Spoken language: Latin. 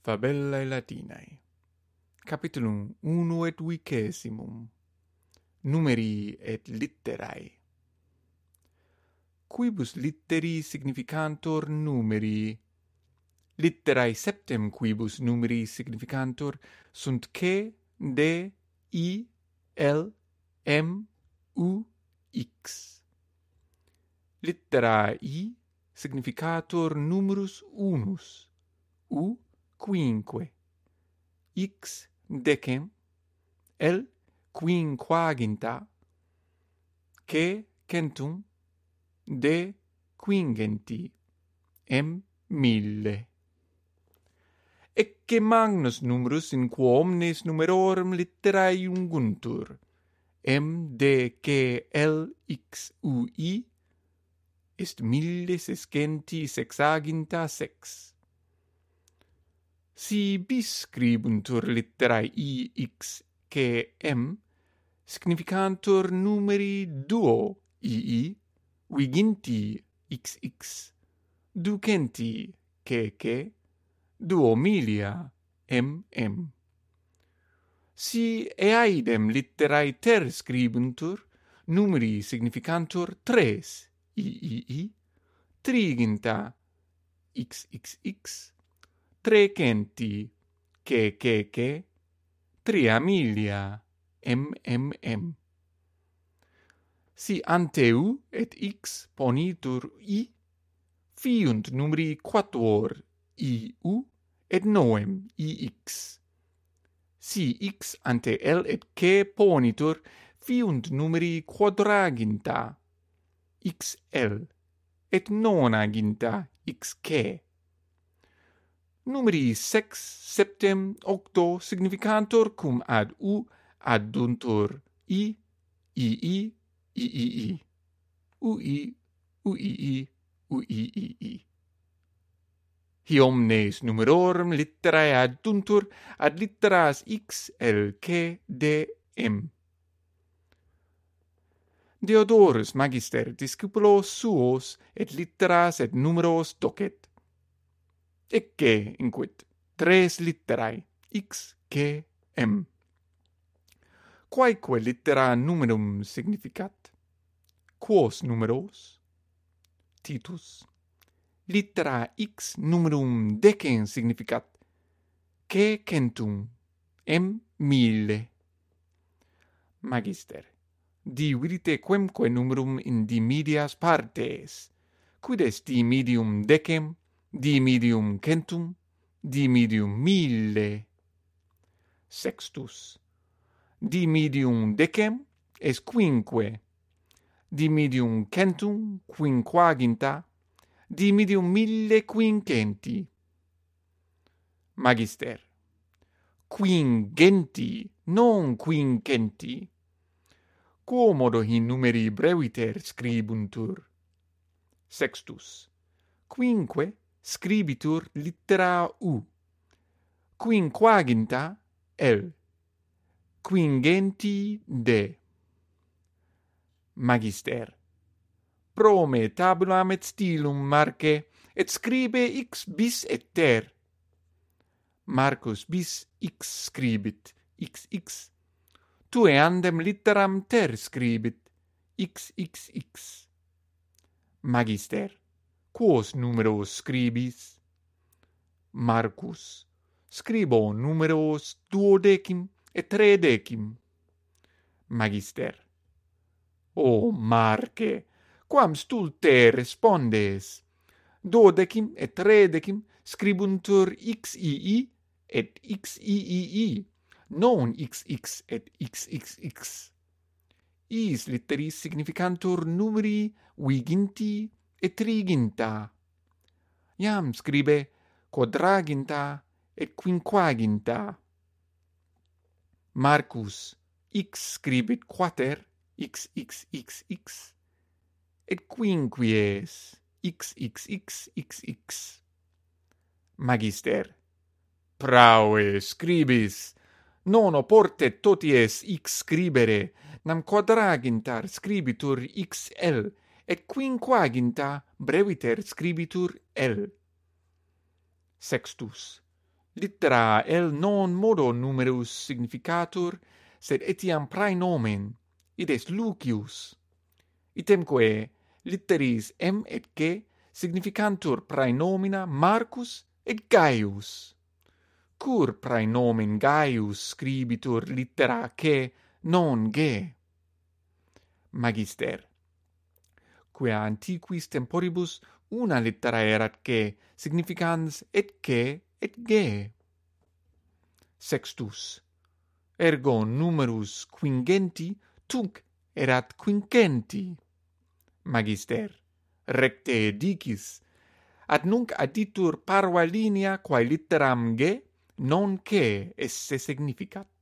Fabellae Latinae Capitulum uno et vicessimum Numeri et litterae Quibus litteri significantor numeri. Litterae septem quibus numeri significantor sunt C, D, I, L, M, U, X. Littera I significator numerus unus U quinque. X decem el quinquaginta que centum de quingenti m mille. Ecce magnus numerus in quo omnes numerorum litterae unguntur m d k l x u i est mille sescenti sexaginta sex. Si bis scribuntur litterae i, x, k m, significantur numeri duo ii, viginti xx, ducenti k k duo milia m mm. Si eaidem litterae ter scribuntur, numeri significantur tres iii, triginta xxx, trecenti, che che che, tria milia, m m m. Si anteu et x ponitur i, fiunt numeri quatuor i u et noem i x. Si x ante l et c ponitur, fiunt numeri quadraginta. X l et nonaginta x c numeri sex septem octo significantur cum ad u adduntur i i i i i i. U i u i i u i i i. Hi omnes numerorum litterae adduntur ad litteras x l k d m. Deodorus magister discipulos suos et litteras et numeros docet ecce inquit tres litterae x k m. Quaeque littera numerum significat? Quos numeros? Titus. Littera x numerum decem significat? Que centum m mille. Magister dividite quemque numerum in dimidias partes? Quid est dimidium decem? dimidium centum, dimidium mille. Sextus, dimidium decem, est quinque, dimidium centum quinquaginta, dimidium mille quincenti. Magister, quingenti, non quincenti. Quomodo in numeri breviter scribuntur. Sextus, quinque scribitur littera U. Quinquaginta L. Quingenti D. Magister. Prome tabulam et stilum marce, et scribe x bis et ter. Marcus bis x scribit, xx. Tu eandem litteram ter scribit, xxx. Magister quos numero scribis? Marcus. Scribo numeros duodecim et tredecim. Magister. O Marce, quam stulte respondes? Duodecim et tredecim scribuntur xii et xiii, non xx et xxx. Is litteris significantur numeri viginti triginta. Iam scribe quadraginta et quinquaginta. Marcus x scribit quater xxxx et quinquies xxxxx Magister praue scribis non oporte toties x scribere nam quadragintar scribitur xl et quinquaginta breviter scribitur L. Sextus. Littera L non modo numerus significatur, sed etiam praenomen, ides Lucius. Itemque litteris M et G significantur praenomina Marcus et Gaius. Cur praenomen Gaius scribitur littera C non G? Magister quia antiquis temporibus una littera erat che significans et che et ge Sextus. Ergo numerus quingenti tunc erat quingenti Magister. Recte dicis. Ad nunc additur parva linea quae litteram ge non che esse significat.